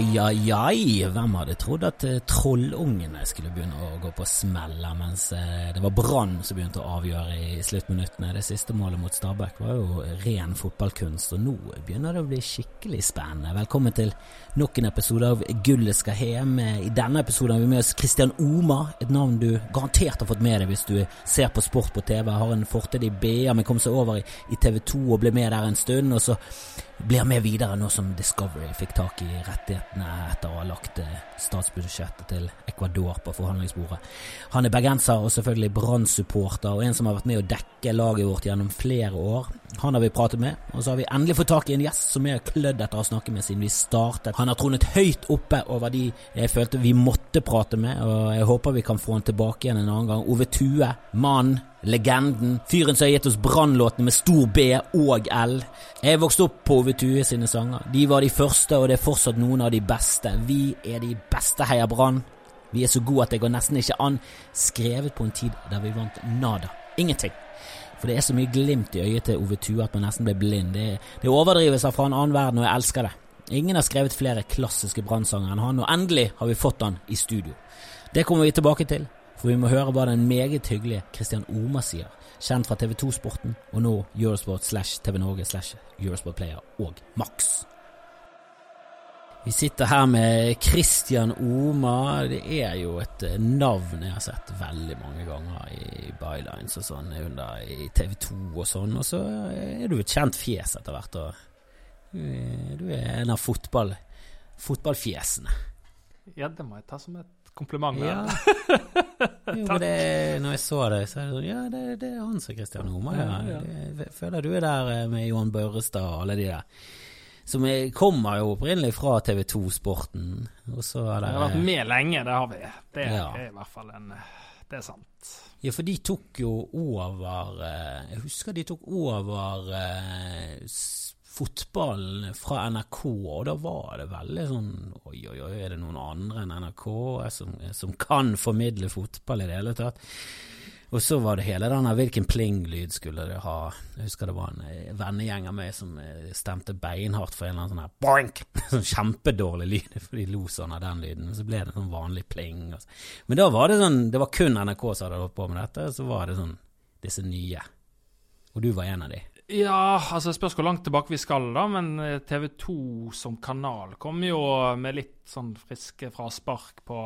Ai, ai, ai. Hvem hadde trodd at eh, trollungene skulle begynne å gå på smeller, mens eh, det var Brann som begynte å avgjøre i sluttminuttene. Det siste målet mot Stabæk var jo ren fotballkunst, og nå begynner det å bli skikkelig spennende. Velkommen til nok en episode av Gullet skal hjem. I denne episoden har vi med oss Christian Oma, et navn du garantert har fått med deg hvis du ser på sport på TV. Har en fortid i BA, men kom seg over i TV 2 og ble med der en stund. og så blir med videre nå som Discovery fikk tak i rettighetene etter å ha lagt eh, statsbudsjettet til Ecuador på forhandlingsbordet. Han er bergenser og selvfølgelig Brann-supporter, og en som har vært med å dekke laget vårt gjennom flere år. Han har vi pratet med, og så har vi endelig fått tak i en gjest som vi har klødd etter å snakke med siden vi startet. Han har tronet høyt oppe over de jeg følte vi måtte prate med, og jeg håper vi kan få han tilbake igjen en annen gang. Ove Tue, mannen legenden, fyren som har gitt oss brannlåtene med stor B og L. Jeg vokste opp på Ove Tue sine sanger. De var de første, og det er fortsatt noen av de beste. Vi er de beste, Heia Brann. Vi er så gode at det går nesten ikke an. Skrevet på en tid der vi vant nada. Ingenting. For det er så mye glimt i øyet til Ove Tue at man nesten blir blind. Det, det er fra en annen verden, og jeg elsker det. Ingen har skrevet flere klassiske brannsanger enn han, og endelig har vi fått han i studio. Det kommer vi tilbake til. For vi må høre hva den meget hyggelige Christian Oma sier, kjent fra TV2 Sporten og nå Eurosport slash TV Norge slash Eurosport Player og Max. Vi sitter her med Christian Oma. Det er jo et eh, navn jeg har sett veldig mange ganger i bylines og sånn under i TV2 og sånn, og så er du et kjent fjes etter hvert. og Du er en av fotball, fotballfjesene. Ja, det må jeg ta som et kompliment. Ja. jo, det, når jeg så det, så er det sånn Ja, det, det er han som er Kristian Oma. Ja. Jeg føler du er der eh, med Johan Børrestad og alle de der. Som er, kommer jo opprinnelig fra TV2 Sporten. Og så er det, Vi har vært med lenge, det har vi. Det ja. er i hvert fall en Det er sant. Ja, for de tok jo over eh, Jeg husker de tok over eh, fotballen fra NRK, og da var det veldig sånn Oi, oi, oi, er det noen andre enn NRK som, som kan formidle fotball i det hele tatt? Og så var det hele den der hvilken pling-lyd skulle det ha. Jeg husker det var en eh, vennegjeng av meg som eh, stemte beinhardt for en eller annen sånn her boink! Sånn kjempedårlig lyd, for de lo sånn av den lyden. Så ble det sånn vanlig pling. Men da var det sånn Det var kun NRK som hadde holdt på med dette, så var det sånn disse nye. Og du var en av de. Ja, altså spørs hvor langt tilbake vi skal, da. Men eh, TV2 som kanal kom jo med litt sånn friske fraspark på,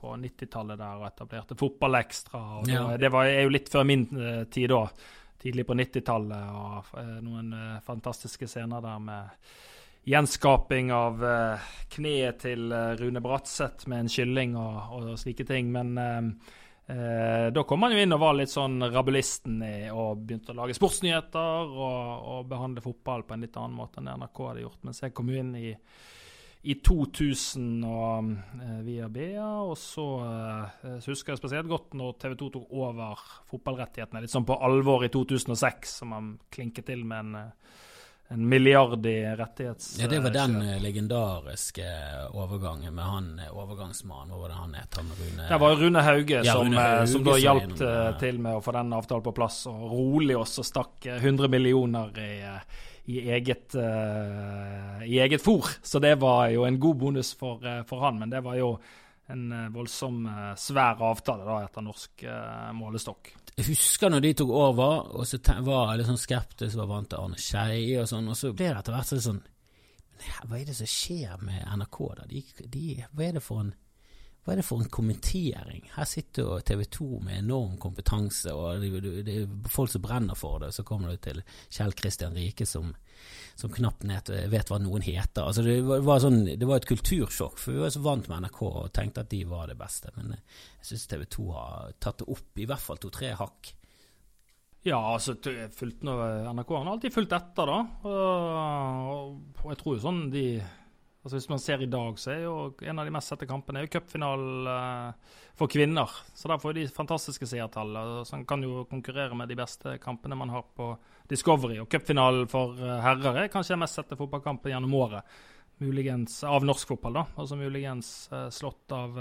på 90-tallet der og etablerte Fotballekstra. Og ja. det, var, er jo litt før min uh, tid da. Tidlig på 90-tallet. Og uh, noen uh, fantastiske scener der med gjenskaping av kneet til Rune Bratseth med en kylling og, og slike ting. Men Eh, da kom han jo inn og var litt sånn rabulisten i, og begynte å lage sportsnyheter og, og, behandle fotball på en litt annen måte enn NRK hadde gjort. Mens jeg kom jo inn i, i 2000 og, eh, via BA, og så, eh, så, husker jeg spesielt godt når TV 2 tok over fotballrettighetene litt sånn på alvor i 2006, som han klinket til med en eh, en milliard i rettighets... Ja, Det var den kjøp. legendariske overgangen med han eh, overgangsmannen. Hva var det han het? Han Rune Det var Rune Hauge, ja, som, Rune eh, Hauge som, da hjalp til med å få den avtalen på plass, og rolig også stakk 100 millioner i, i eget, uh, i eget fôr. Så det var jo en god bonus for, for han, men det var jo en voldsom svær avtale da, etter norsk målestokk. Jeg husker når de tok over, og så var jeg litt sånn skeptisk, var vant til Arne Skei og sånn, og så ble det etter hvert sånn Hva er det som skjer med NRK, da? De, de, hva, er det for en, hva er det for en kommentering? Her sitter jo TV 2 med enorm kompetanse, og det, det, er folk som brenner for det, så kommer du til Kjell Kristian Rike som som knapt vet hva noen heter. Altså det, var sånn, det var et kultursjokk, for vi var så vant med NRK og tenkte at de var det beste. Men jeg syns TV 2 har tatt det opp i hvert fall to-tre hakk. Ja, altså fulgt noe, NRK har alltid fulgt etter, da. Og, og jeg tror jo sånn de Altså Hvis man ser i dag, så er jo en av de mest sette kampene er jo cupfinalen uh, for kvinner. Så der får de fantastiske seertall. Som kan jo konkurrere med de beste kampene man har på Discovery. Og cupfinalen for uh, herrer er kanskje den mest sette fotballkampen gjennom året. Muligens av norsk fotball, da. Altså muligens uh, slått av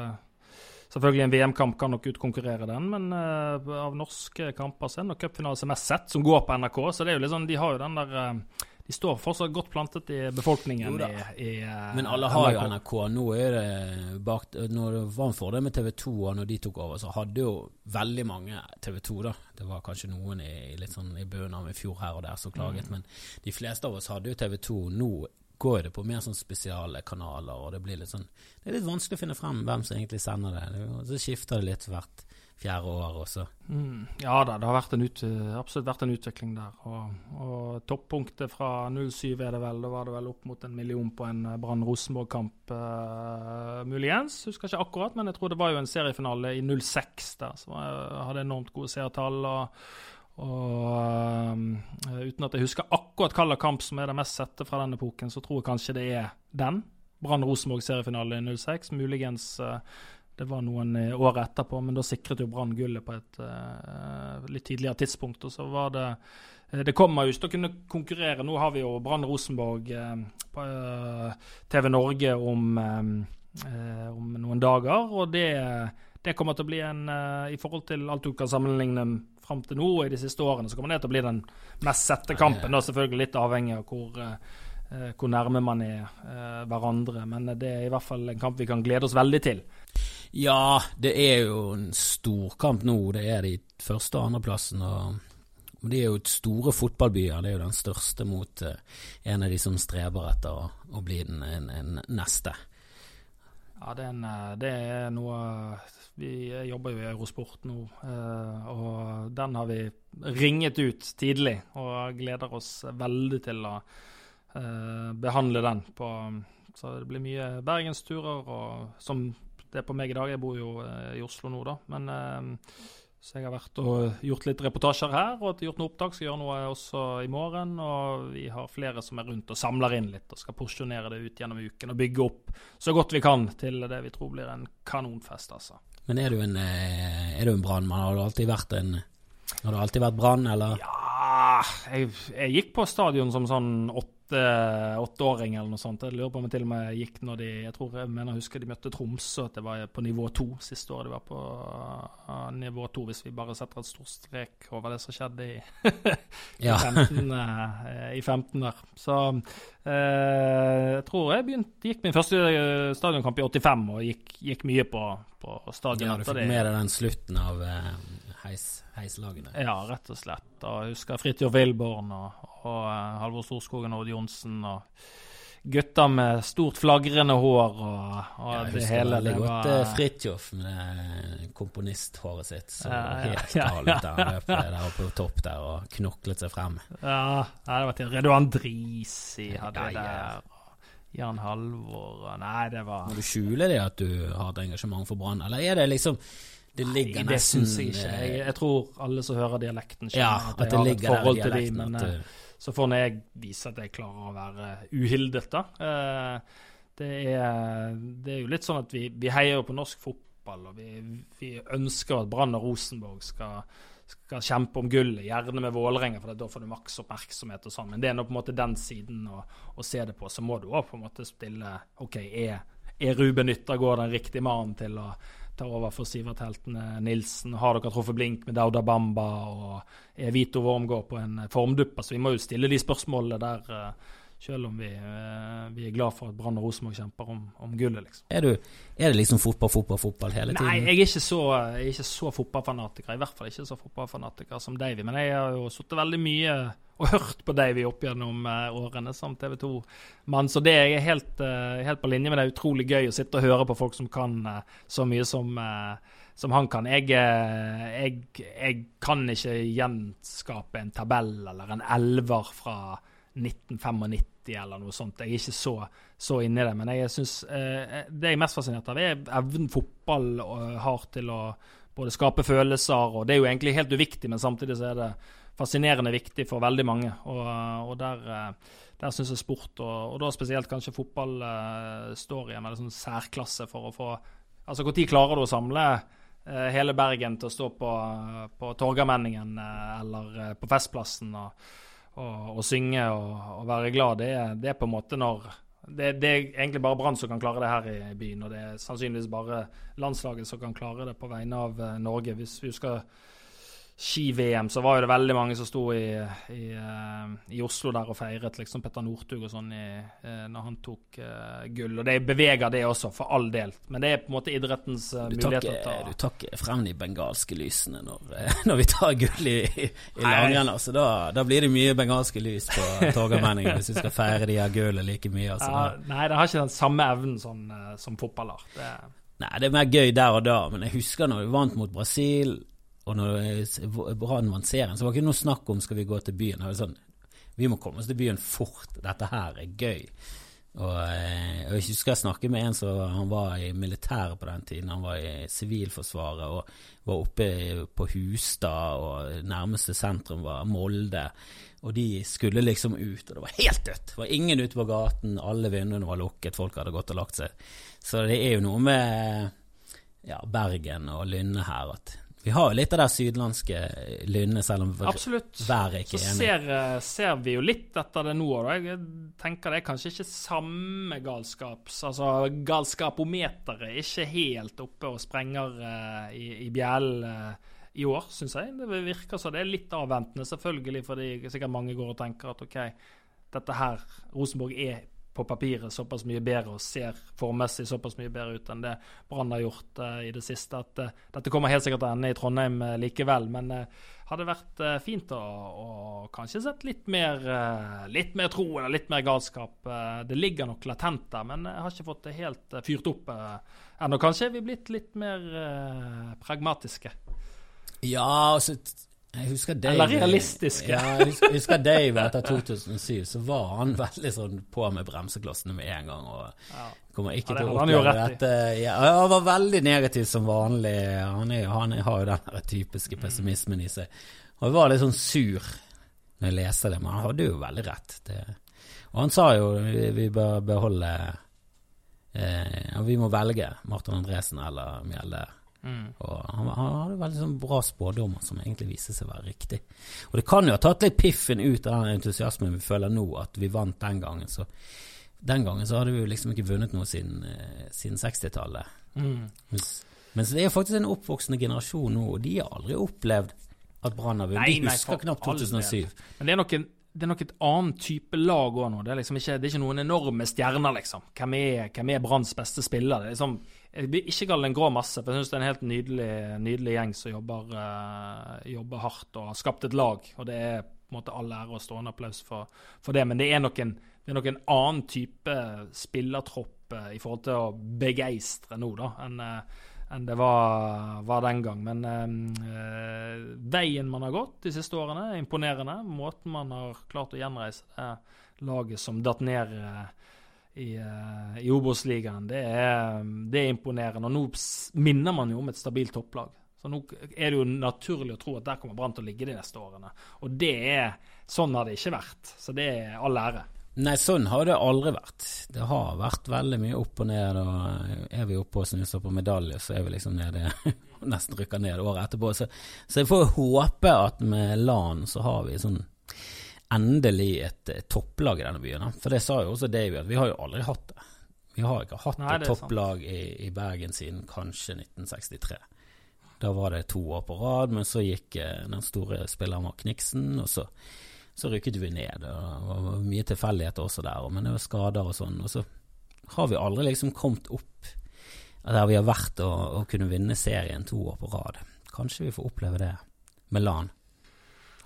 Selvfølgelig en VM-kamp kan nok utkonkurrere den, men av norske kamper så er det nok cupfinalen som er mest sett, som går på NRK. Så det er jo litt sånn, de har jo den der de står fortsatt godt plantet i befolkningen. I, i, eh, Men alle har jo NRK. Nå er det bak Når det var en fordel med TV 2, og når de tok over, så hadde jo veldig mange TV 2, da. Det var kanskje noen i, litt sånn i bunnen av i fjor her og der som klaget, men de fleste av oss hadde jo TV 2. Nå går det på mer sånn spesiale kanaler, og det blir litt sånn Det er litt vanskelig å finne frem hvem som egentlig sender det. så skifter det litt hvert fjerde år også. Mm, ja da, det har vært ut, absolutt vært en utvikling der. Og, og toppunktet fra 07 er det vel, da var det vel opp mot en million på en eh, Brann-Rosenborg-kamp, uh, muligens. Husker ikke akkurat, men jeg tror det var jo en seriefinale i 06 der, som var- hadde enormt gode seertall. og og uh, uten at jeg husker akkurat hvilken kamp som er det mest sette fra den epoken, så tror jeg kanskje det er den. Brann-Rosenborg seriefinale i 06. Muligens eh, det var noen eh, år etterpå, men da sikret jo Brann gullet på et uh, litt tidligere tidspunkt. Og så var det eh, Det kommer jo ikke til å kunne konkurrere. Nå har vi jo Brann-Rosenborg uh, på uh, TV Norge om, eh, om noen dager, og det, det kommer til å bli en I forhold til alt du kan sammenligne fram til nå og i de siste årene, så kommer det til å bli den mest sette kampen. Da selvfølgelig litt avhengig av hvor hvor nærme man er hverandre. Men det er i hvert fall en kamp vi kan glede oss veldig til. Ja, det er jo en storkamp nå. Det er de første- og andreplassen. Og Det de er jo store fotballbyer. Det er jo den største mot eh, en av de som streber etter å, å bli den en, en neste. Ja, det er, en, eh, det er noe Vi jobber jo i Eurosport nå, eh, og den har vi ringet ut tidlig. Og gleder oss veldig til å eh, behandle den på Så det blir mye bergensturer, og som det er på meg i dag. Jeg bor jo eh, i Oslo nå, da. Men eh, så jeg har vært og gjort litt reportasjer her, og gjort noe opptak. Skal gjøre noe også i morgen. Og vi har flere som er rundt og samler inn litt, og skal porsjonere det ut gjennom uken. Og bygge opp så godt vi kan til det vi tror blir en kanonfest, altså. Men er du en, eh, er du en brannmann? Har du alltid vært en Har du alltid vært brann, eller? Ja jeg, jeg gikk på stadion som sånn åtte, åtteåring eller noe sånt. Jeg lurer på om jeg til og med gikk når de Jeg tror jeg mener jeg husker de møtte Tromsø, at det var på nivå to siste året de var på uh, nivå to, hvis vi bare setter et stor strek over det som skjedde i, i, 15, uh, i 15 der. Så uh, jeg tror jeg begynte, gikk min første eh, stadionkamp i 85 og gikk, gikk mye på, på stadion Ja, du fikk med deg den slutten av eh, heis, heislagene. Ja, rett og slett. Og jeg husker Fridtjof Wilborn og, og eh, Halvor Storskogen og Odd Johnsen og gutter med stort flagrende hår og, og Ja, jeg det husker hele. veldig Det godt var, eh, Fridtjof med det komponisthåret sitt. Så Ja, ja, helt ja, ut der han løp der oppe på topp der og knoklet seg frem. ja, det var til Reduan Drisi hadde Ja, ja. der. Jan Halvor og Nei, det var Må du skjule det at du har et engasjement for Brann, eller er det liksom Det ligger Nei, det syns jeg ikke. Jeg, jeg tror alle som hører dialekten, Ja, at at det jeg har et forhold til dem. men eh, Så får nå jeg vise at jeg klarer å være uhildet, da. Eh, det, er, det er jo litt sånn at vi, vi heier jo på norsk fotball, og vi, vi ønsker at Brann og Rosenborg skal, skal kjempe om gullet, gjerne med Vålerenga, for da får du maks oppmerksomhet og sånn. Men det er nå på en måte den siden å, å se det på. Så må du òg på en måte stille OK, er, er Ruben Yttergård den riktige mannen til å ta over for Sivert Heltene Nilsen? Har dere truffet blink med Dauda Bamba? Og er Vito Wormgård på en formdupp? Altså, vi må jo stille de spørsmålene der, eh, selv om vi, eh, vi er glad for at Brann og Rosenborg kjemper om, om gullet, liksom. er, du, er det liksom fotball, fotball, fotball hele tiden? Nei, jeg er ikke så, jeg er ikke så fotballfanatiker. I hvert fall ikke så fotballfanatiker som Davy. Men jeg har jo sittet veldig mye og hørt på Davy opp gjennom eh, årene som TV 2-mann. Så det er jeg helt, eh, helt på linje med. Det er utrolig gøy å sitte og høre på folk som kan så mye som, som han kan. Jeg, jeg, jeg kan ikke gjenskape en tabell eller en elver fra 1995 eller noe sånt. Jeg er ikke så, så inne i det. Men jeg synes, eh, det jeg er mest fascinert av, er evnen fotball eh, har til å både skape følelser, og det er jo egentlig helt uviktig, men samtidig så er det fascinerende viktig for veldig mange. Og, og der, eh, der syns jeg sport, og, og da spesielt kanskje fotball, eh, står i en sånn særklasse for å få Altså når klarer du å samle eh, hele Bergen til å stå på, på Torgallmenningen eh, eller eh, på Festplassen og, og synge og, og være glad, det er, det er på en måte når det, det er egentlig bare Brann som kan klare det her i byen, og det er sannsynligvis bare landslaget som kan klare det på vegne av eh, Norge. Hvis vi skal ski-VM, så var det veldig mange som sto i, i, uh, i Oslo der og feiret liksom Petter Northug og sånn uh, når han tok uh, gull. Og det beveger det også, for all del. Men det er på en måte idrettens muligheter. Du tar ikke frem de bengalske lysene når, når vi tar gull i, i, langrenn. Altså, da, da, blir det mye bengalske lys på Torgallmenningen hvis vi skal feire de her gullene like mye. Altså. Ja, nei, det har ikke den samme evnen som, som fotballer. Det... Nei, det er mer gøy der og da, men jeg husker når vi vant mot Brasil og når Brann vant serien, så var det ikke noe snakk om skal vi gå til byen. Sånn, vi må komme oss til byen fort. Dette her er gøy. Og, eh, og Jeg husker jeg snakket med en som han var i militæret på den tiden. Han var i Sivilforsvaret og var oppe på Hustad, og nærmeste sentrum var Molde. Og de skulle liksom ut, og det var helt dødt. Det var ingen ute på gaten, alle vinduene var lukket, folk hadde gått og lagt seg. Så det er jo noe med ja, Bergen og Lynne her at vi har jo litt av det sydlandske lynnet, selv om Absolutt. været ikke er enig. Så ser, eh, ser, vi jo litt etter det nå. òg. Jeg tenker det er kanskje ikke samme galskaps... Altså galskapometeret er ikke helt oppe og sprenger uh, i, i bjellen uh, i år, syns jeg. Det virker så det er litt avventende, selvfølgelig, fordi sikkert mange går og tenker at OK, dette her, Rosenborg er på papiret såpass mye bedre og ser formmessig såpass mye bedre ut enn det Brann har gjort uh, i det siste. At uh, dette kommer helt sikkert til å ende i Trondheim uh, likevel, men hadde vært fint å, å, kanskje sett litt mer, litt mer tro eller litt mer galskap. det ligger nok latent der, men jeg har ikke fått det helt fyrt opp ennå. Kanskje er vi blitt litt mer pragmatiske. Ja, altså jeg husker Dave, Eller realistiske. Ja, jeg husker, husker Dave etter 2007, så var han veldig sånn på med bremseklossene med en gang. og ja. kommer ikke ja, til å oppleve dette. Ja, han var veldig negativ som vanlig. Han, er, han har jo den typiske mm. pessimismen i seg. Og jeg var litt sånn sur når jeg leste det, men han hadde jo veldig rett. Det. Og han sa jo vi bør beholde eh, Vi må velge Martin Andresen eller Mjelde Mm. Og han, han, hadde veldig sånn bra spådommer som egentlig viser seg å være riktig. Og det kan jo ha tatt litt piffen ut av den entusiasmen vi føler nå, at vi vant den gangen. Så den gangen så hadde vi jo liksom ikke vunnet noe siden, eh, siden 60-tallet. Mm. Mens, mens, det er faktisk en oppvoksende generasjon nå, og de har aldri opplevd at Brann har vunnet. De husker knapt 2007. Men det er nok en det er nok et annet type lag òg nå. Det er, liksom ikke, det er ikke noen enorme stjerner, liksom. Hvem er, hvem er Branns beste spiller? Det er liksom jeg vil ikke kalle det en grå masse, for jeg syns det er en helt nydelig, nydelig gjeng som jobber, uh, jobber, hardt og har skapt et lag. Og det er på en måte all ære og stående applaus for, for, det. Men det er nok en, er nok en annen type spillertropp uh, i forhold til å begeistre nå, da, enn uh, enn det var, var, den gang. Men veien man har gått de siste årene, er imponerende. Måten man har klart å gjenreise det laget som datt ned i, uh, i Obos-ligaen. Det, det, er imponerende. Og nå minner man jo om et stabilt topplag. Så nå er det jo naturlig å tro at der kommer Brann til å ligge de neste årene. Og det er Sånn har det ikke vært. Så det er all ære. Nei, sånn har det aldri vært. Det har vært veldig mye opp og ned. og eh, Er vi oppe og snuser på medalje, så er vi liksom nede nesten rykker ned året etterpå. Så, så jeg får håpe at med LAN så har vi sånn endelig et, et topplag i denne byen. For det sa jo også Davy, at vi har jo aldri hatt det. Vi har ikke hatt Nei, et topplag i, i, Bergen siden kanskje 1963. Da var det to år på rad, men så gikk eh, den store spilleren var Kniksen, og så, så rykket vi ned. Det var mye tilfeldigheter også der, men det var skader og sånn. Og så har vi aldri liksom kommet opp der vi har vært og, og kunne vinne serien to år på rad. Kanskje vi får oppleve det med LAN.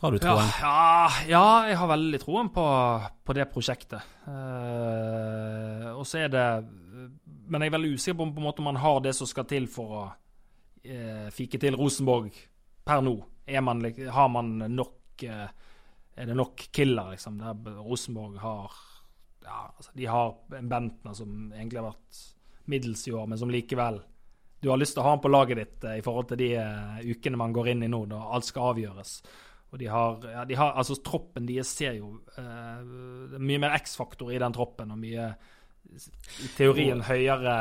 Har du troen? Ja, ja, jeg har veldig troen på, på det prosjektet. Uh, og så er det Men jeg er veldig usikker på, på en måte om man har det som skal til for å uh, fike til Rosenborg per nå. Man, har man nok uh, Er det nok killer, liksom? Der Rosenborg har ja, altså, De har en Bentner som egentlig har vært middels i år, men som likevel du har lyst til å ha han på laget ditt i forhold til de ukene man går inn i nå, da alt skal avgjøres. Og de har, ja, de har altså Troppen deres ser jo eh, mye mer X-faktor i den troppen, og mye teorien høyere,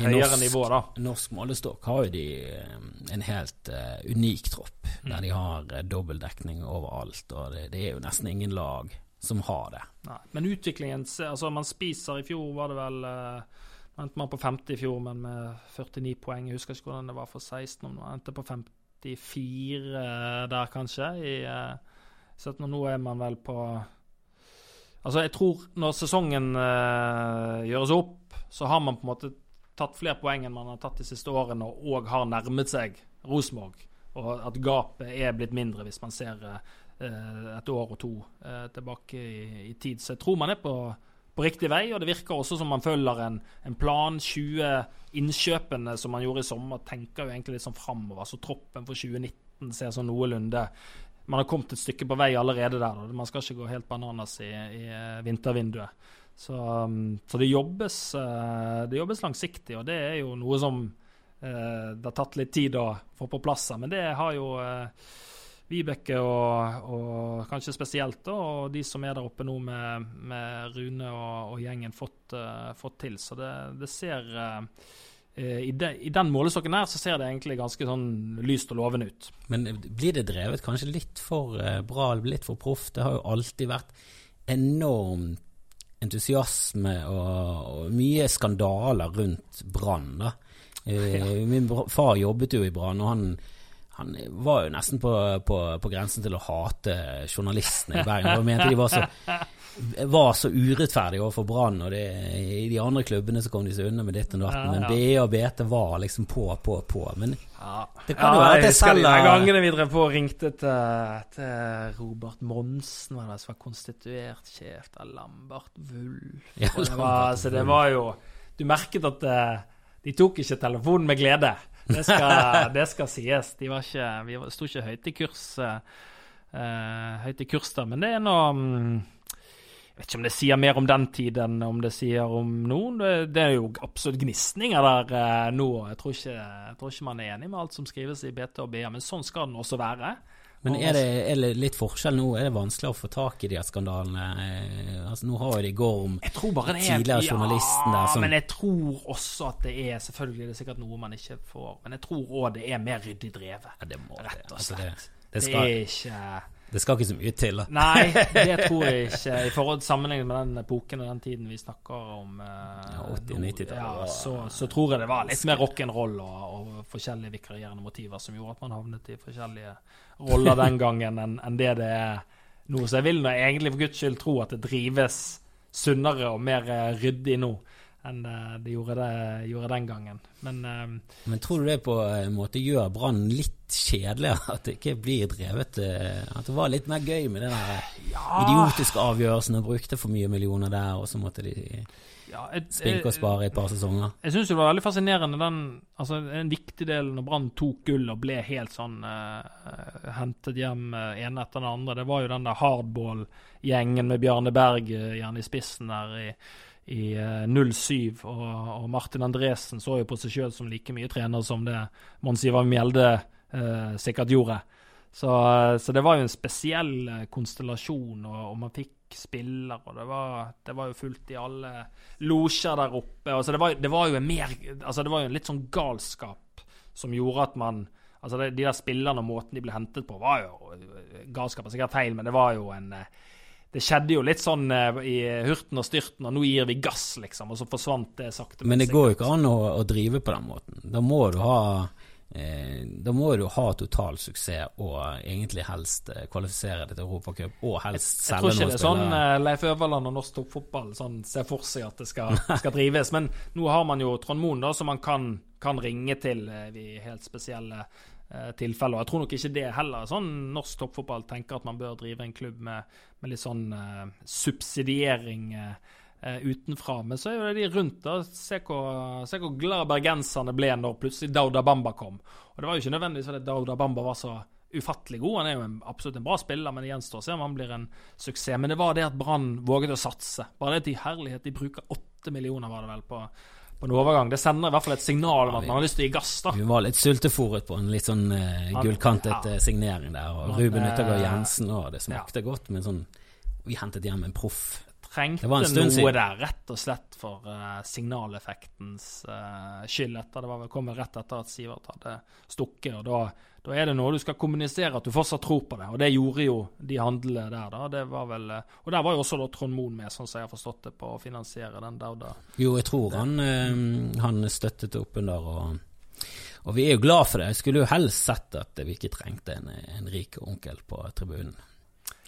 høyere norsk, nivå, da. Norsk målestokk har jo de eh, en helt uh, unik tropp, mm. der de har uh, dobbeltdekning overalt. Og det, det, er jo nesten ingen lag som har det. Nei, men utviklingen Altså, man spiser i fjor, var det vel uh, Endte man på 50 i fjor, men med 49 poeng. Jeg husker ikke hvordan det var for 16, om man endte på 54 der, kanskje. I, uh, og nå er man vel på Altså, jeg tror når sesongen uh, gjøres opp, så har man på en måte tatt flere poeng enn man har tatt de siste årene, og har nærmet seg Rosenborg. Og at gapet er blitt mindre hvis man ser uh, et år og to uh, tilbake i, i, tid. Så jeg tror man er på, på, riktig vei, og det virker også som man følger en, en plan. 20 innkjøpene som man gjorde i sommer, tenker jo egentlig litt sånn framover. Så troppen for 2019 ser sånn noenlunde man har kommet et stykke på vei allerede der. Man skal ikke gå helt bananas i, i eh, vintervinduet. Så, um, så det, jobbes, eh, det, jobbes, langsiktig, og det er jo noe som eh, det har tatt litt tid å få på plass. Men det har jo Vibeke og, og, kanskje spesielt da, og de som er der oppe nå med, med Rune og, og gjengen, fått, fått, til. Så det, det ser i, de, I, den målestokken her så ser det egentlig ganske sånn lyst og lovende ut. Men blir det drevet kanskje litt for bra bra, litt for proff? Det har jo alltid vært enorm entusiasme og, og mye skandaler rundt Brann. min far jobbet jo i Brann, og han, han var jo nesten på, på, på, grensen til å hate journalistene i Bergen. Han mente de var så var så urettferdige overfor Brann, og det, i de andre klubbene så kom de seg unna med ditt og datt, ja, men. BE og BT var liksom på, på, på. Men ja. det kan jo være at jeg selv De gangene vi drev på og ringte til, til Robert Monsen, var det som var konstituert sjef av Lambert Wulf. Ja, det var, så det var jo Du merket at eh, de tok ikke telefonen med glede. Det skal, det skal sies. De var ikke, vi sto ikke høyt i kurs, uh, høyt i kurs da, men det er nå um, jeg vet ikke om det sier mer om den tid enn om det sier om noen. Det, det er jo absolutt gnisninger der eh, nå. Jeg tror, ikke, jeg tror, ikke, man er enig med alt som skrives i BT og BA, men sånn skal den også være. Men er det, er det, litt forskjell nå? Er det vanskelig å få tak i de skandalene? Eh, altså, nå har jo det går om tidligere journalisten der som Men jeg tror også at det er Selvfølgelig det er sikkert noe man ikke får, men jeg tror òg det er mer ryddig drevet. Ja, det må rett og slett. Altså det, det, skal, det er ikke det skal ikke så mye til, da. Nei, det tror jeg ikke. I forhold sammenlignet med den epoken og den tiden vi snakker om eh, ja, 80-90-tallet. Ja, så, så, tror jeg det var litt mer rock'n'roll og, og forskjellige vikarierende motiver som gjorde at man havnet i forskjellige roller den gangen enn en det det er nå. Så jeg vil nå egentlig for guds skyld tro at det drives sunnere og mer eh, ryddig nå enn eh, det gjorde, det gjorde, den gangen. Men, um, Men tror du det på en måte gjør Brann litt kjedeligere? At det ikke blir drevet At det var litt mer gøy med den ja. idiotiske avgjørelsen og brukte for mye millioner der, og så måtte de ja, spinke og spare i et par sesonger? Jeg syns det var veldig fascinerende den altså En viktig del når Brann tok gull og ble helt sånn uh, hentet hjem uh, ene etter den andre, det var jo den der hardball-gjengen med Bjarne Berg uh, gjerne i spissen der i i 07. Eh, og, og, Martin Andresen så jo på seg sjøl som like mye trener som det Mons Ivar Mjelde eh, sikkert gjorde. Så, så, det var jo en spesiell eh, konstellasjon, og, og man fikk spiller, og det var, det var, jo fullt i alle losjer der oppe. Altså det, var, det, var, jo en mer Altså det var jo en litt sånn galskap som gjorde at man Altså De der spillerne og måten de ble hentet på, var jo Galskap er sikkert feil, men det var jo en det skjedde jo litt sånn uh, i hurten og styrten, og nå gir vi gass, liksom. Og så forsvant det sakte. Men det går jo ikke an å, å, drive på den måten. Da må du ha eh, da må du ha total suksess og egentlig helst eh, kvalifisere deg til Europacup, og helst selge noen spillere. Jeg tror ikke det er sånn uh, Leif Øverland og norsk toppfotball sånn, ser for seg at det skal, skal, drives. Men nå har man jo Trond Moen, da, som man kan, kan ringe til i helt spesielle eh, tilfeller. Jeg tror nok ikke det heller. Sånn Norsk toppfotball tenker at man bør drive en klubb med, med litt sånn uh, subsidiering eh, eh utenfra. Men så er jo det de rundt. da, Se hvor, se hvor glad bergenserne ble når plutselig Dauda Bamba kom. Og Det var jo ikke nødvendigvis fordi Dauda Bamba var så ufattelig god. Han er jo en, absolutt en bra spiller, men det gjenstår å se om han blir en suksess. Men det var det at Brann våget å satse. Bare det til herlighet. De bruker åtte millioner, var det vel, på på en overgang. Det sender i hvert fall et signal om at man har lyst til å gi gass. da. Vi var litt sultefòret på en litt sånn uh, gullkantet ja. Eh, signering der. Og Ruben Yttergård Jensen, og det smakte ja. godt, men sånn Vi hentet hjem en proff. Trengte noe siden. der, rett og slett for uh, signaleffektens uh, skyld. etter Det var vel kommet rett etter at Sivert hadde stukket. og da da er det noe du skal kommunisere at du fortsatt tror på det. Og det gjorde jo de handlene der, da. Det var vel, eh, og der var jo også da Trond Moen med, sånn som jeg har forstått det, på å finansiere den Dauda. Jo, jeg tror han, eh, han støttet opp under og Og vi er jo glad for det. Jeg skulle jo helst sett at vi ikke trengte en, en rik onkel på tribunen.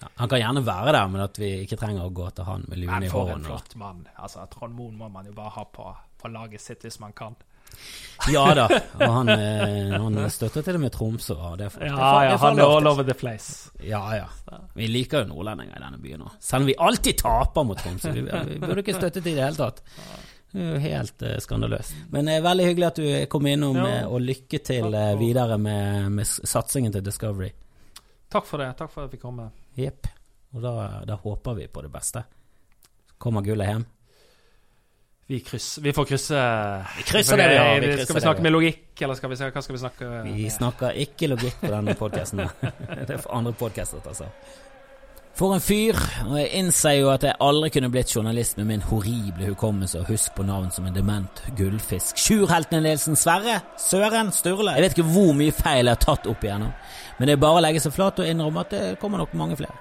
Ja, han kan gjerne være der, men at vi ikke trenger å gå til han med luen Men for en flott mann. Altså, Trond Moen må man jo bare ha på, på laget sitt hvis man kan. Ja da, og han, eh, han støtter til og med Tromsø. Og det, er, det, Ja, ja, det han er all over the place. Ja, ja. Vi liker jo nordlendinger i denne byen òg. Selv om vi alltid taper mot Tromsø. Vi, vi burde ikke støttet i det hele tatt. Det er jo helt uh, skandaløst. Men det er veldig hyggelig at du kom innom, Ja. og lykke til eh, videre med, med satsingen til Discovery. Takk for det. Takk for at jeg fikk komme. Jepp. Og da, da håper vi på det beste. Kommer gullet hjem? Vi, kryss, vi får krysse Vi krysser det vi har, vi Skal vi snakke med logikk, eller skal vi, hva skal vi snakke Vi snakker ikke logikk på denne podkasten. Det er for andre podkaster, altså. For en fyr. Og jeg innser jo at jeg aldri kunne blitt journalist med min horrible hukommelse og husk på navn som en dement gullfisk. Sjurheltene Nilsen Sverre, Søren, Sturle. Jeg vet ikke hvor mye feil jeg har tatt opp igjennom, men det er bare å legge seg flat og innrømme at det kommer nok mange flere.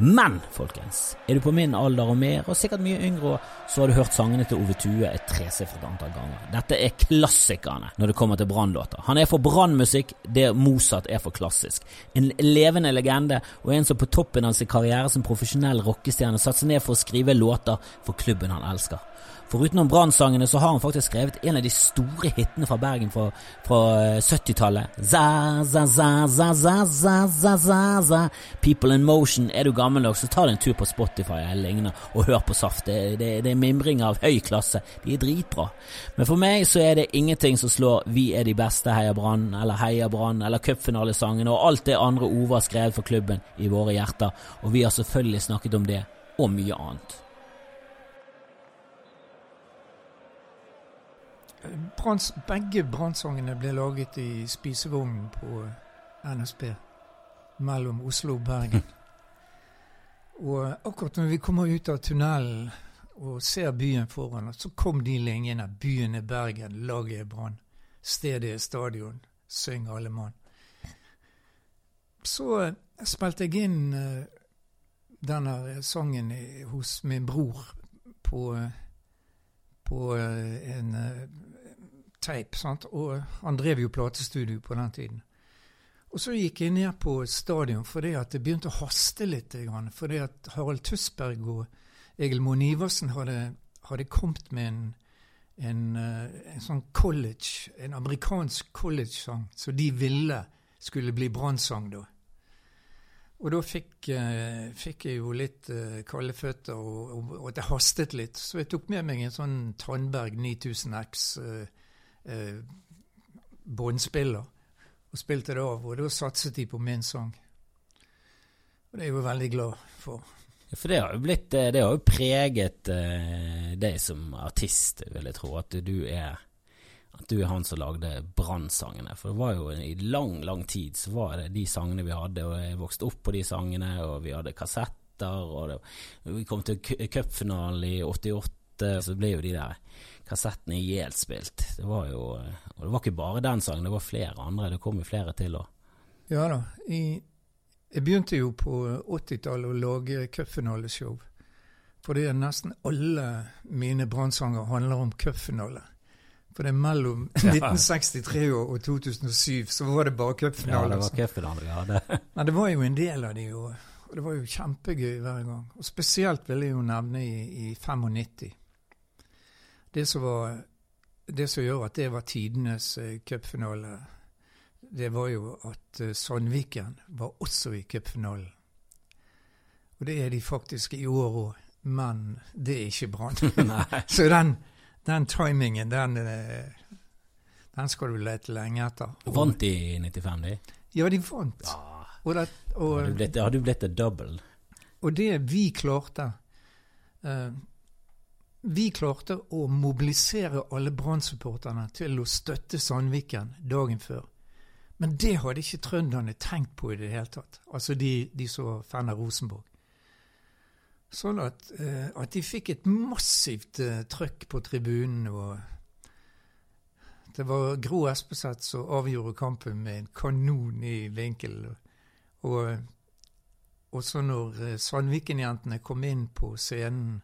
Men, folkens, er du på min alder og mer, og sikkert mye yngre, så har du hørt sangene til Ove Tue et tresifret antall ganger. Dette er klassikerne når det kommer til Brann-låter. Han er for Brann-musikk det Mozart er for klassisk. En levende legende, og en som på toppen av sin karriere som profesjonell rockestjerne satte seg ned for å skrive låter for klubben han elsker. Foruten om Brann-sangene så har han faktisk skrevet en av de store hitene fra Bergen fra, fra eh, 70-tallet. Za, za, za, za, za, za, za, za, za. People in Motion. Er du gammel nok, så ta deg en tur på Spotify eller lignende og hør på Saft. Det, det, det er mimring av høy klasse. De er dritbra. Men for meg så er det ingenting som slår Vi er de beste, Heia Brann, eller Heia Brann, eller cupfinalesangene og alt det andre Ove har skrevet for klubben i våre hjerter. Og vi har selvfølgelig snakket om det, og mye annet. Branns, begge brannsangene ble laget i spisevognen på NSB mellom Oslo og Bergen. Og akkurat når vi kommer ut av tunnelen og ser byen foran oss, så kom de linjene. Byen er Bergen, laget er Brann. Stedet er stadion. Syng alle mann. Så eh, spilte jeg inn uh, denne sangen i- hos min bror på, eh, på en eh, teip, sant? og han drev jo platestudio på den tiden. Og så gikk jeg ned på stadion fordi at det begynte å haste litt. Fordi at Harald Tusberg og Egil Moe Iversen hadde, hadde kommet med en, en, eh, en sånn college, en amerikansk college-sang som de ville skulle bli brannsang da. Og da fikk, eh, fikk jeg jo litt eh, kalde føtter, og, og, og det hastet litt. Så jeg tok med meg en sånn Tandberg 9000X eh, eh, båndspiller og spilte det av. Og da satset de på min sang. Og det er jeg jo veldig glad for. Ja, For det har jo blitt eh, Det har jo preget eh, deg som artist, vil jeg tro. At du er At du er han som lagde Brann-sangene. For det var jo i lang, lang tid så var det de sangene vi hadde, og jeg vokste opp på de sangene, og vi hadde kassetter, og det, vi kom til cu- cupfinalen i 88, så ble jo de der kassettene ihjelspilt. Det var jo Og det var ikke bare den sangen, det var flere andre. Det kom jo flere til òg. Ja da. I, jeg begynte jo på 80-tallet å lage cupfinaleshow. Fordi nesten alle mine brannsanger handler om cupfinale. For det er mellom 1963 og, og 2007 så var det bare Ja, det var cupfinale vi hadde. Men det var jo en del av de, og, og det var jo kjempegøy hver gang. Og spesielt vil jeg jo nevne i, i 95. Det som, var, det som gjør at det var tidenes uh, cupfinale, det var jo at eh, Sandviken var også i cupfinalen. Og det er de faktisk i år òg, men det er ikke Brann. Så den, den timingen, den, eh, den skal du lete lenge etter. Og- Vant de i 95, de? Ja, de vant. Ja. Og, det, og, Har du blitt, har du blitt double? Og det vi klarte eh, Vi klarte å mobilisere alle Brann-supporterne til å støtte Sandviken dagen før. Men det hadde ikke trønderne tenkt på i det hele tatt. Altså de, de som var fan av Rosenborg. Sånn at, eh, at de fikk et massivt eh, trøkk på tribunen. og Det var Gro Espeseth som avgjorde kampen med en kanon i vinkel. Og så når eh, Sandviken-jentene kom inn på scenen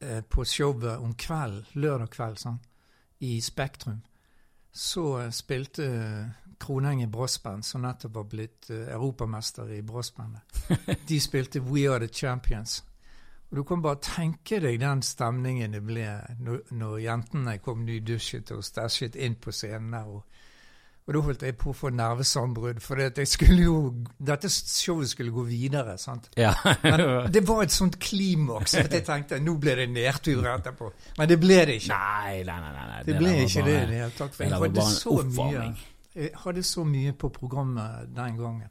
eh, på showet om kvelden, lørdag kveld, sånn, i Spektrum, så spilte Kronenge brassband, som nettopp var blitt europamester i brassbandet. De spilte We Are The Champions. Og Du kan bare tenke deg den stemningen det ble når, når jentene kom nydusjet og stæsjet inn på scenen. Og, og da holdt jeg på å få nervesambrudd, for det jo, dette showet skulle gå videre. sant? Ja. Men det var et sånt klimaks at jeg tenkte nå ble det nedtur etterpå. Men det ble det ikke. Nei, nei, nei. nei. Det, ble ikke bare, det i det hele tatt. For jeg hadde, så mye, jeg hadde så mye på programmet den gangen.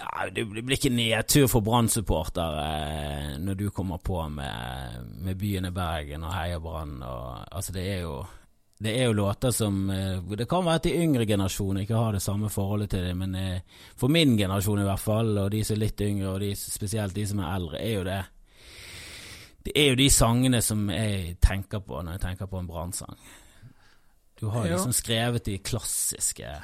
Ja, det blir ikke nedtur for Brann-supporter eh, når du kommer på med, med byen i Bergen og heier Brann. Altså, det er jo det er jo låter som eh, Det kan være at de yngre generasjoner ikke har det samme forholdet til det, men eh, for min generasjon i hvert fall, og de som er litt yngre, og de, spesielt de som er eldre, er jo det Det er jo de sangene som jeg tenker på når jeg tenker på en brannsang. Du har jo liksom skrevet de klassiske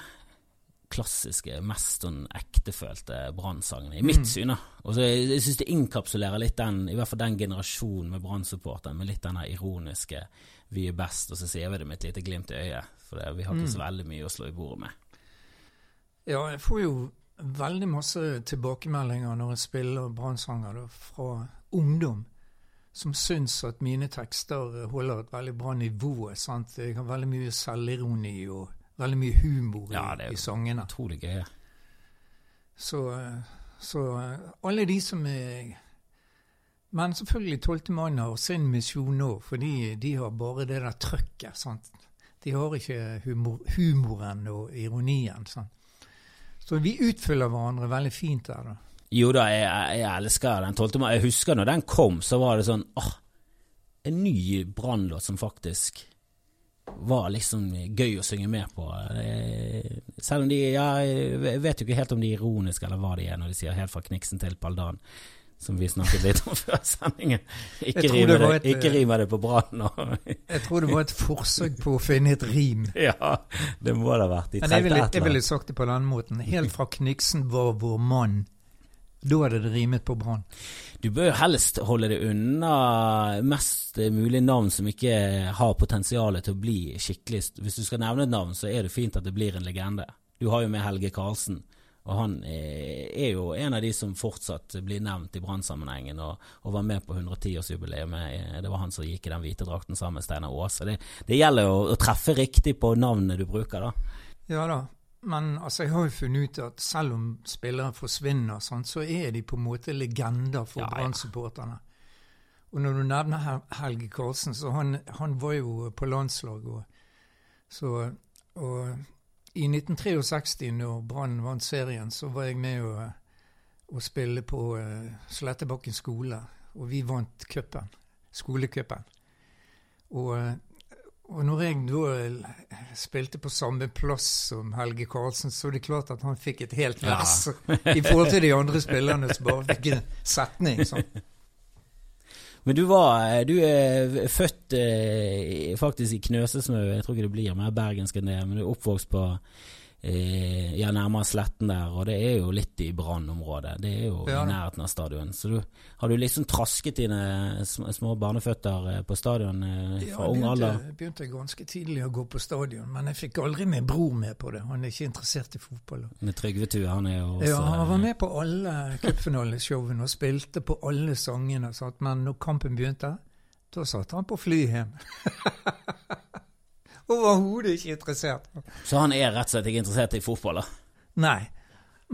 klassiske, mest sånn ektefølte brannsangene, i mitt mm. syn. Og så Jeg, jeg syns det innkapsulerer litt den, i hvert fall den generasjonen med brannsupporteren, med litt den ironiske 'vi er best', og så sier vi det med et lite glimt i øyet. For det, vi har ikke mm. så veldig mye å slå i bordet med. Ja, jeg får jo veldig masse tilbakemeldinger når jeg spiller brannsanger fra ungdom som syns at mine tekster holder et veldig bra nivå. sant? Jeg har veldig mye selvironi og veldig mye humor ja, det er i sangene. Utrolig gøy. Så, så, alle de som er Men selvfølgelig Tolvte mann har sin misjon nå, fordi de har bare det der trøkket. sant? De har ikke humor, humoren og ironien. sant? Så vi utfyller hverandre veldig fint der. da. Jo da, jeg, jeg elsker den tolvte mann. Jeg husker når den kom, så var det sånn åh, En ny brannlåt som faktisk var liksom gøy å synge med på. Selv om de ja, Jeg vet jo ikke helt om de er ironiske eller hva de er når de sier 'helt fra Kniksen til Paldan', som vi snakket litt om før sendingen. Ikke rimer det, det, ikke rimer det på Brann. jeg tror det var et forsøk på å finne et rim. Ja, det må det ha vært. De Men jeg ville, jeg ville sagt det på den måten. 'Helt fra Kniksen var vår mann'. Da hadde det rimet på Brann. Du bør helst holde det unna mest mulig navn som ikke har potensial til å bli skikkelig Hvis du skal nevne et navn, så er det fint at det blir en legende. Du har jo med Helge Karlsen, og han er jo en av de som fortsatt blir nevnt i Brann-sammenhengen, og, og, var med på 110-årsjubileet. Det var han som gikk i den hvite drakten sammen med Steinar Aase. Det, det, gjelder jo å treffe riktig på navnet du bruker, da. Ja da, men altså, jeg har jo funnet ut at selv om spillere forsvinner, sånn, så er de på en måte legender for ja, Brann-supporterne. Og når du nevner Helge Karlsen, så han, han var jo på landslaget. Så, og i 1963, når Brann vant serien, så var jeg med å, å spille på uh, Slettebakken skole. Og vi vant cupen. Skolecupen. Og uh, og når jeg da spilte på samme plass som Helge Karlsen, så er det klart at han fikk et helt vers ja. i forhold til de andre spillerne som bare fikk en setning. Sånn. Men du var Du er født eh, faktisk i Knøsesmø, jeg tror ikke det blir mer bergensk enn det, men du er oppvokst på eh, ja, nærmere Sletten der, og det er jo litt i brannområdet. Det er jo ja. i nærheten av stadion. Så du, har du liksom trasket dine små barneføtter eh, på stadion eh, fra ja, ung alder? Jeg begynte ganske tidlig å gå på stadion, men jeg fikk aldri min bror med på det. Han er ikke interessert i fotball. Med Trygve Tue, han er jo også Ja, han var med på alle cupfinaleshowene og spilte på alle sangene. Men når kampen begynte, da satt han på fly hjem. Overhodet ikke interessert. Så han er rett og slett ikke interessert i fotball, da? Nei.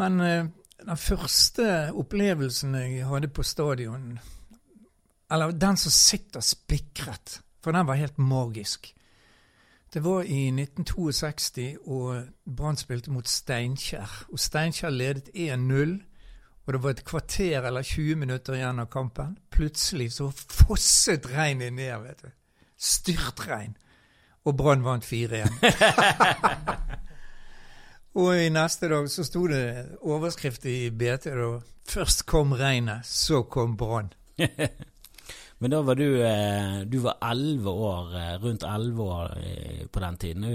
Men uh, den første opplevelsen jeg hadde på stadion, eller den som sitter spikret, for den var helt magisk. Det var i 1962, og Brann spilte mot Steinkjer. Og Steinkjer ledet 1-0, og det var et kvarter eller 20 minutter igjen av kampen. Plutselig så fosset regnet ned, vet du. Styrtregn og Brann vant 4-1. og i neste dag så sto det overskrift i BT da Først kom regnet, så kom Brann. Men da var du eh, Du var elleve år, eh, rundt elleve år eh, på den tiden?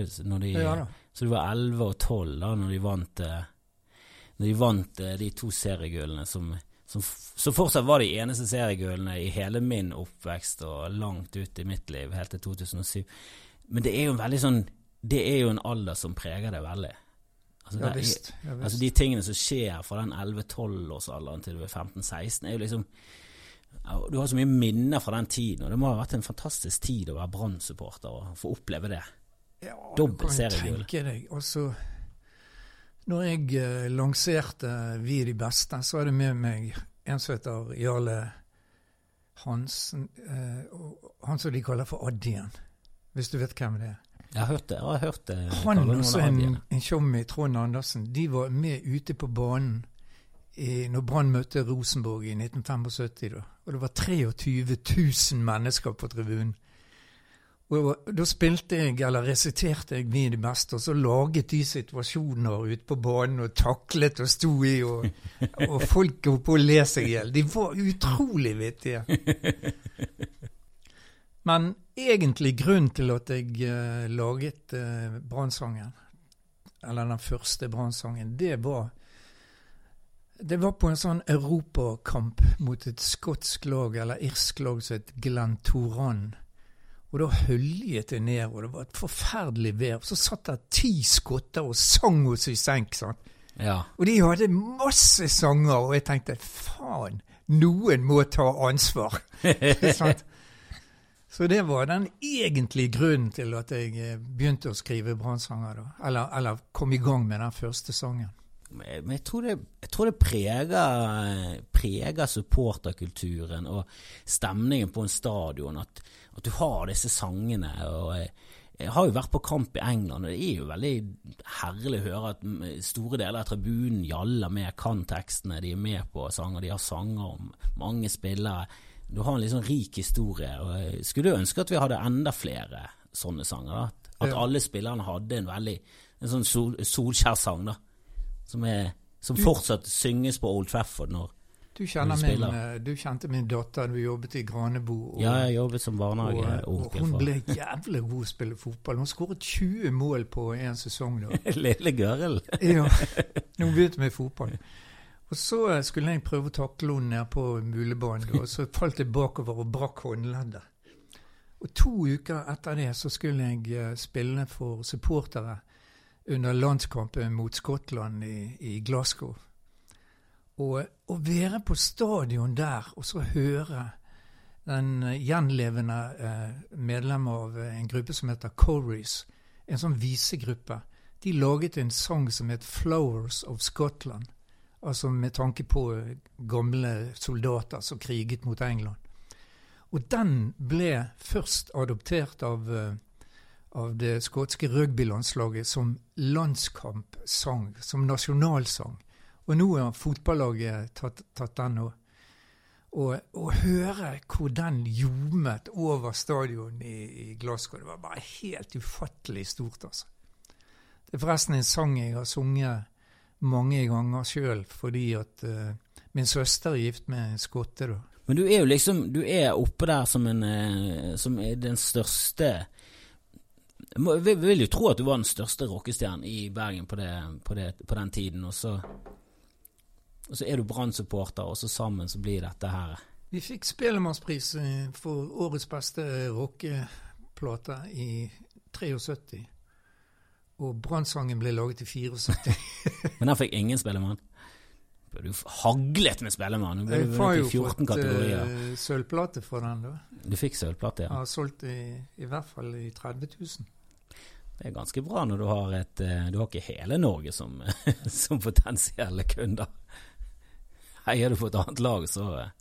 De, ja. Så du var elleve og tolv da når de vant Når de vant de to seriegullene som, som, som, fortsatt var de eneste seriegullene i hele min oppvekst og langt ut i mitt liv, helt til 2007. Men det er jo en veldig sånn det er jo en alder som preger det veldig. Altså, Ja det visst. Ja, visst. Altså De tingene som skjer fra den 11-12-årsalderen til du er 15-16, er jo liksom Du har så mye minner fra den tiden, og det må ha vært en fantastisk tid å være Brann-supporter og få oppleve det. Ja, Dobbelt seriegull. Altså, når jeg eh, lanserte Vi de beste, så er det med meg en som heter Jarle Hansen. Eh, han som de kaller for Addien, hvis du vet hvem det er. Jeg har hørt det. Jeg har hørt det Han kaller og så en, en tjommi, Trond Andersen, de var med ute på banen i, når Brann møtte Rosenborg i 1975. Da. Og det var 23 000 mennesker på tribunen. Og da spilte jeg, eller resiterte jeg Vi de beste, og så laget de situasjoner ute på banen og taklet og sto i, og, og folk holdt på å le seg i hjel. De var utrolig vittige. Men egentlig grunnen til at jeg eh, laget uh, Brannsangen, eller den første Brannsangen, det var det var på en sånn europakamp mot et skotsk lag, eller irsk lag som het Glentoran. Og da høljet det ned, og det var et forferdelig vær. Så satt der ti skotter og sang oss i senk. sant? Ja. Og de hadde masse sanger, og jeg tenkte faen, noen må ta ansvar. Sant? Så det var den egentlige grunnen til at jeg eh, begynte å skrive brannsanger. Eller, eller kom i gang med den første sangen. Men jeg tror det, jeg tror det preger, preger supporterkulturen og stemningen på en stadion at, at du har disse sangene. og jeg har jo vært på kamp i England, og det er jo veldig herlig å høre at mm, store deler av tribunen gjaller med, kan tekstene, de er med på sanger, de har sanger om mange spillere. Du har en litt sånn rik historie, og jeg skulle ønske at vi hadde enda flere sånne sanger. da. At, Ja. alle spillerne hadde en veldig en sånn sol, Solskjær-sang, da. Som, er, som fortsatt synges på Old Trafford når Du, når Du spiller. Min, du kjente min datter, du jobbet i Granebo. Og, Ja, jeg jobbet som barnehageonkel hun ble jævlig god til å spille fotball. Hun skåret 20 mål på en sesong da. Lille Gøril. Ja, når hun begynte med fotball. Og så eh, skulle jeg prøve å takle henne ned på mulebanen, og så falt jeg bakover og brakk håndleddet. Og to uker etter det så skulle jeg eh, spille for supportere under landskampen mot Skottland i, i Glasgow. Og å være på stadion der og så høre den eh, gjenlevende eh, medlem av eh, en gruppe som heter Corys, en sånn visegruppe, de laget en sang som het 'Flowers of Scotland'. Altså med tanke på eh, gamle soldater som kriget mot England. Og den ble først adoptert av, eh, av det skotske rugbylandslaget som landskampsang, som nasjonalsang. Og nå har fotballaget tatt, tatt den òg. Og å høre hvor den ljomet over stadion i, i Glasgow, det var bare helt ufattelig stort, altså. Det er forresten en sang jeg har sunget mange ganger sjøl, fordi at uh, min søster er gift med en skotte, da. Men du er jo liksom Du er oppe der som en uh, Som den største Vi vil, vil jo tro at du var den største rockestjernen i Bergen på, det, på, det, på den tiden, og så Og så er du Brann-supporter, og så sammen så blir dette her Vi fikk Spellemannspris eh, for årets beste rockeplate i 73. Og Brannsangen ble laget i 74. Men den fikk ingen Spellemann. Du haglet med Spellemann. Du Jeg har jo 14 fått kategorier. eh, sølvplate for den, da. Du fikk sølvplate, Jeg ja. har solgt i, i hvert fall i 30 000. Det er ganske bra når du har et eh, Du har ikke hele Norge som, som potensielle kunder. Heier du på et annet lag, så, eh,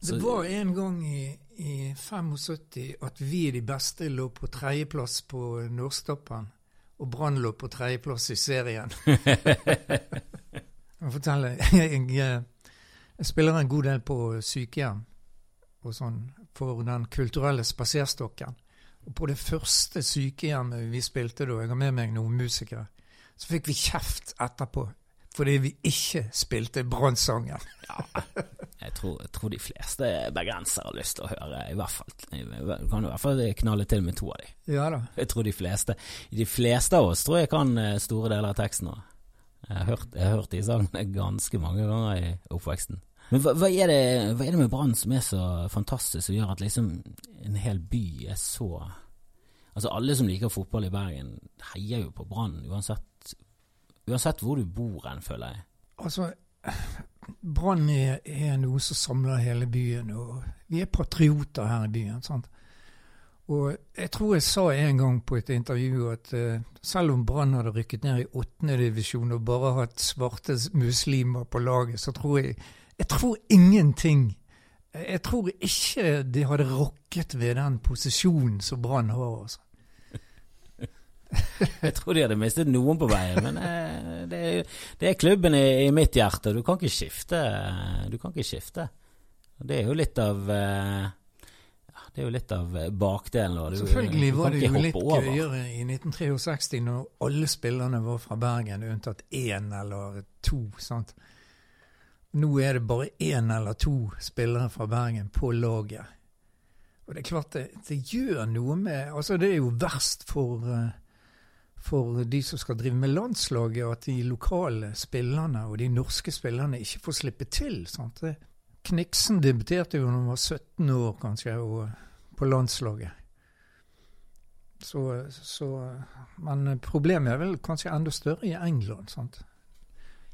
så Det var en gang i, i 75 at vi de beste lå på tredjeplass på Nordstoppen, og Brann lå på tredjeplass i serien. Jeg må fortelle, jeg, eh, jeg spiller en god del på sykehjem og sånn, for Den kulturelle spaserstokken. Og på det første sykehjemmet vi spilte da, jeg har med meg noen musikere, så fikk vi kjeft etterpå fordi vi ikke spilte Brannsangen. jeg, tror, jeg tror de fleste bergensere har lyst til å høre, i hvert fall. Du kan i hvert fall knalle til med to av de. Ja da. Jeg tror de fleste De fleste av oss tror jeg kan eh, store deler av teksten. Jeg har hørt, jeg har hørt de sangene ganske mange ganger i oppveksten. Men hva, hva, er det, hva er det med Brann som er så fantastisk, som gjør at liksom en hel by er så Altså Alle som liker fotball i Bergen, heier jo på Brann, uansett, uansett hvor du bor hen, føler jeg. Altså, Brann er, er noe som samler hele byen, og vi er patrioter her i byen. sant? Og jeg tror jeg sa en gang på et intervju at uh, selv om Brann hadde rykket ned i åttendedivisjon og bare hatt svarte muslimer på laget, så tror jeg Jeg tror ingenting Jeg tror ikke de hadde rokket ved den posisjonen som Brann har. altså. jeg tror de hadde mistet noen på veien, men eh, det, er, det, er, klubben i, i, mitt hjerte. Du kan ikke skifte. Du kan ikke skifte. Det er jo litt av eh, det er jo litt av bakdelen. Du, Selvfølgelig du var det jo litt gøyere i 1963 når alle spillerne var fra Bergen, unntatt én eller to. sant? Nå er det bare én eller to spillere fra Bergen på laget. Og det er klart det, det gjør noe med Altså, det er jo verst for uh, for de som skal drive med landslaget, at de lokale spillerne og de norske spillerne ikke får slippe til. Sant? Kniksen debuterte jo da han var 17 år, kanskje, og, på landslaget. Så, så, men problemet er vel kanskje enda større i England. Sant?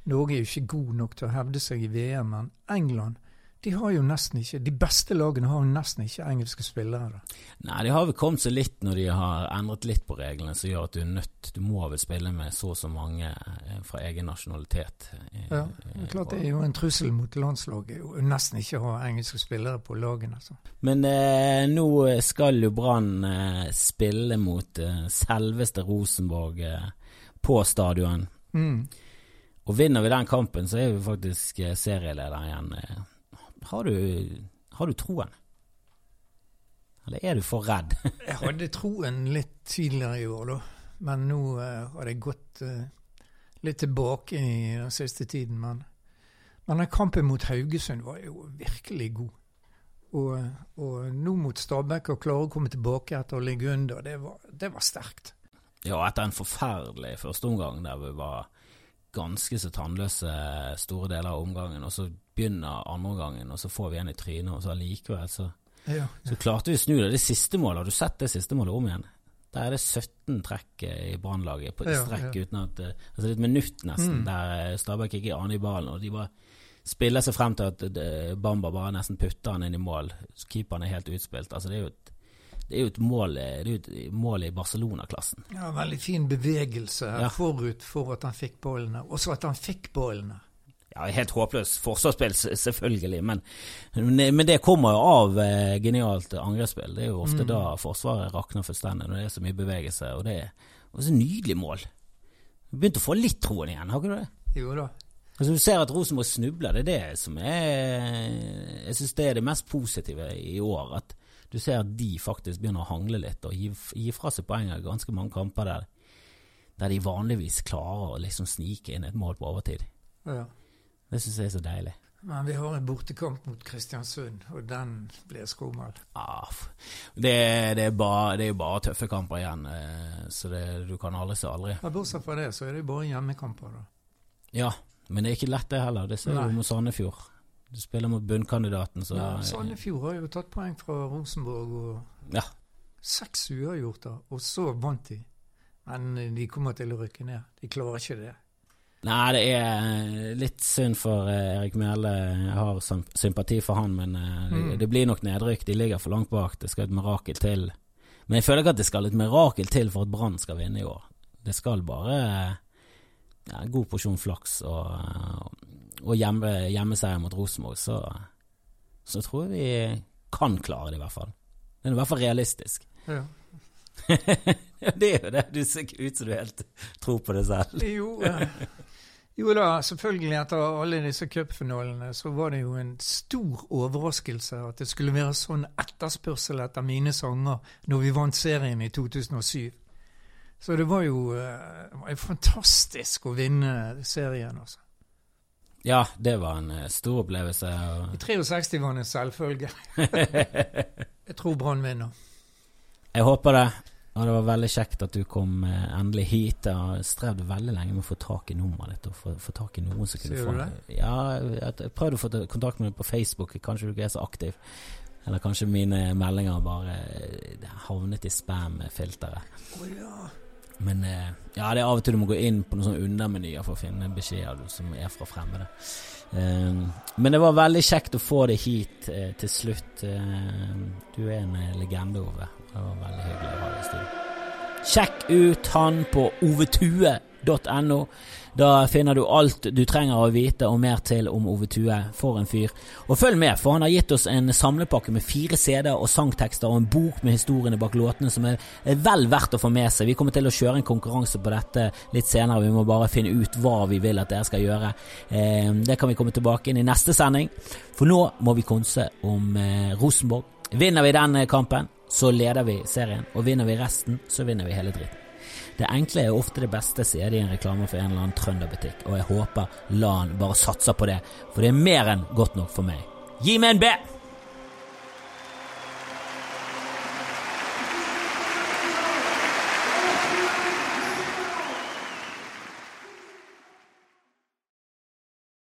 Norge er jo ikke god nok til å hevde seg i VM, men England de har jo nesten ikke, de beste lagene har jo nesten ikke engelske spillere. da. Nei, de har vel kommet seg litt når de har endret litt på reglene som gjør at du er nødt Du må vel spille med så og så mange eh, fra egen nasjonalitet. Ja, det er klart det er jo en trussel mot landslaget å nesten ikke ha engelske spillere på lagene. Altså. Men eh, nå skal jo Brann eh, spille mot eh, selveste Rosenborg eh, på stadion. Mm. Og vinner vi den kampen, så er vi faktisk eh, serieleder igjen. Har du, har du troen? Eller er du for redd? jeg hadde troen litt tidligere i år, da. Men nå uh, har det gått uh, litt tilbake i den siste tiden. Men, men kampen mot Haugesund var jo virkelig god. Og, og nå mot Stabæk å klare å komme tilbake etter å ligge under, det var, det var sterkt. Ja, etter en forferdelig førsteomgang der vi var ganske så tannløse store deler av omgangen, og så begynner andre gangen, og så får vi en i trynet, og så allikevel så, ja, ja. så klarte vi å snu det. Det siste målet, har du sett det siste målet om igjen? Der er det 17 trekk i Brannlaget på ja, strekk uten at det Altså et minutt nesten, mm. der eh, Stabæk ikke aner i ballen, og de bare spiller seg frem til at eh, Bamba bare nesten putter han inn i mål. Keeperen er helt utspilt. Altså det er jo et det er jo et mål, det er et mål i Barcelona-klassen. Ja, Veldig fin bevegelse ja. forut for at han fikk ballene. Også at han fikk ballene. Ja, Helt håpløst forsvarsspill, selvfølgelig, men, men, det kommer jo av eh, genialt angrepsspill. Det er jo ofte mm. da Forsvaret rakner fullstendig, når det er så mye bevegelse. Og det er også nydelig mål. Du begynte å få litt troen igjen, har ikke du det? Jo da. Altså Du ser at Rosenborg snubler, det er det som er Jeg syns det er det mest positive i år. At du ser at de faktisk begynner å hangle litt og gi, gi fra seg poeng i ganske mange kamper der, der de vanligvis klarer å liksom snike inn et mål på overtid. Ja. Det syns jeg er så deilig. Men vi har en bortekamp mot Kristiansund, og den blir skummel. Ah, det, det, er bare, det er jo bare tøffe kamper igjen, eh, så det, du kan aldri se aldri. Ja, Bortsett fra det, så er det jo bare hjemmekamper, da. Ja, men det er ikke lett det heller. Det ser du mot Sandefjord. Du spiller mot bunnkandidaten, så ja, Sandefjord har jo tatt poeng fra Rosenborg og ja. seks uavgjorter, og så vant de. Men de kommer til å rykke ned. De klarer ikke det. Nei, det er litt synd for uh, Erik Mjelde. Jeg har sympati for han, men uh, mm. det, blir nok nedrykk. De ligger for langt bak. Det skal et mirakel til. Men jeg føler ikke at det skal et mirakel til for at Brann skal vinne i år. Det skal bare ja, god porsjon flaks og, og hjemme, hjemmeseier mot Rosenborg, så, så tror jeg vi kan klare det, i hvert fall. Det er i hvert fall realistisk. Ja. det er jo det. Du ser ikke ut som du helt tror på det selv. jo, jo da, selvfølgelig. Etter alle disse cupfinalene så var det jo en stor overraskelse at det skulle være sånn etterspørsel etter mine sanger når vi vant serien i 2007. Så det var jo, det var fantastisk å vinne serien, altså. Ja, det var en uh, stor opplevelse. I 63 var det en selvfølge. jeg tror Brann vinner. Jeg håper det. Og det var veldig kjekt at du kom uh, endelig hit. Jeg har strevd veldig lenge med å få tak i nummeret ditt. Og få, få tak i noen som kunne få det? Ja, jeg, prøvde å få kontakt med deg på Facebook. Kanskje du ikke er så aktiv. Eller kanskje mine meldinger bare eh, havnet i spam-filteret. Oh, ja. Men eh, ja, det er av og til du må gå inn på noen sånne undermenyer for å finne beskjeder som er fra fremmede. Eh, men det var veldig kjekt å få det hit eh, til slutt. Eh, du er en eh, legende, Ove. Det var veldig hyggelig å ha deg i studio. Sjekk ut han på ovetue.no. Da finner du alt du trenger å vite og mer til om Ove Tue. For en fyr. Og følg med, for han har gitt oss en samlepakke med fire CD-er og sangtekster og en bok med historiene bak låtene som er, vel verdt å få med seg. Vi kommer til å kjøre en konkurranse på dette litt senere. Vi må bare finne ut hva vi vil at dere skal gjøre. Eh, det kan vi komme tilbake inn i neste sending. For nå må vi konse om eh, Rosenborg. Vinner vi den eh, kampen, så leder vi serien. Og vinner vi resten, så vinner vi hele dritten. Det enkle er ofte det beste, sier de i en reklame for en eller annen trønderbutikk, og jeg håper LAN bare satser på det, for det er mer enn godt nok for meg. Gi meg en B!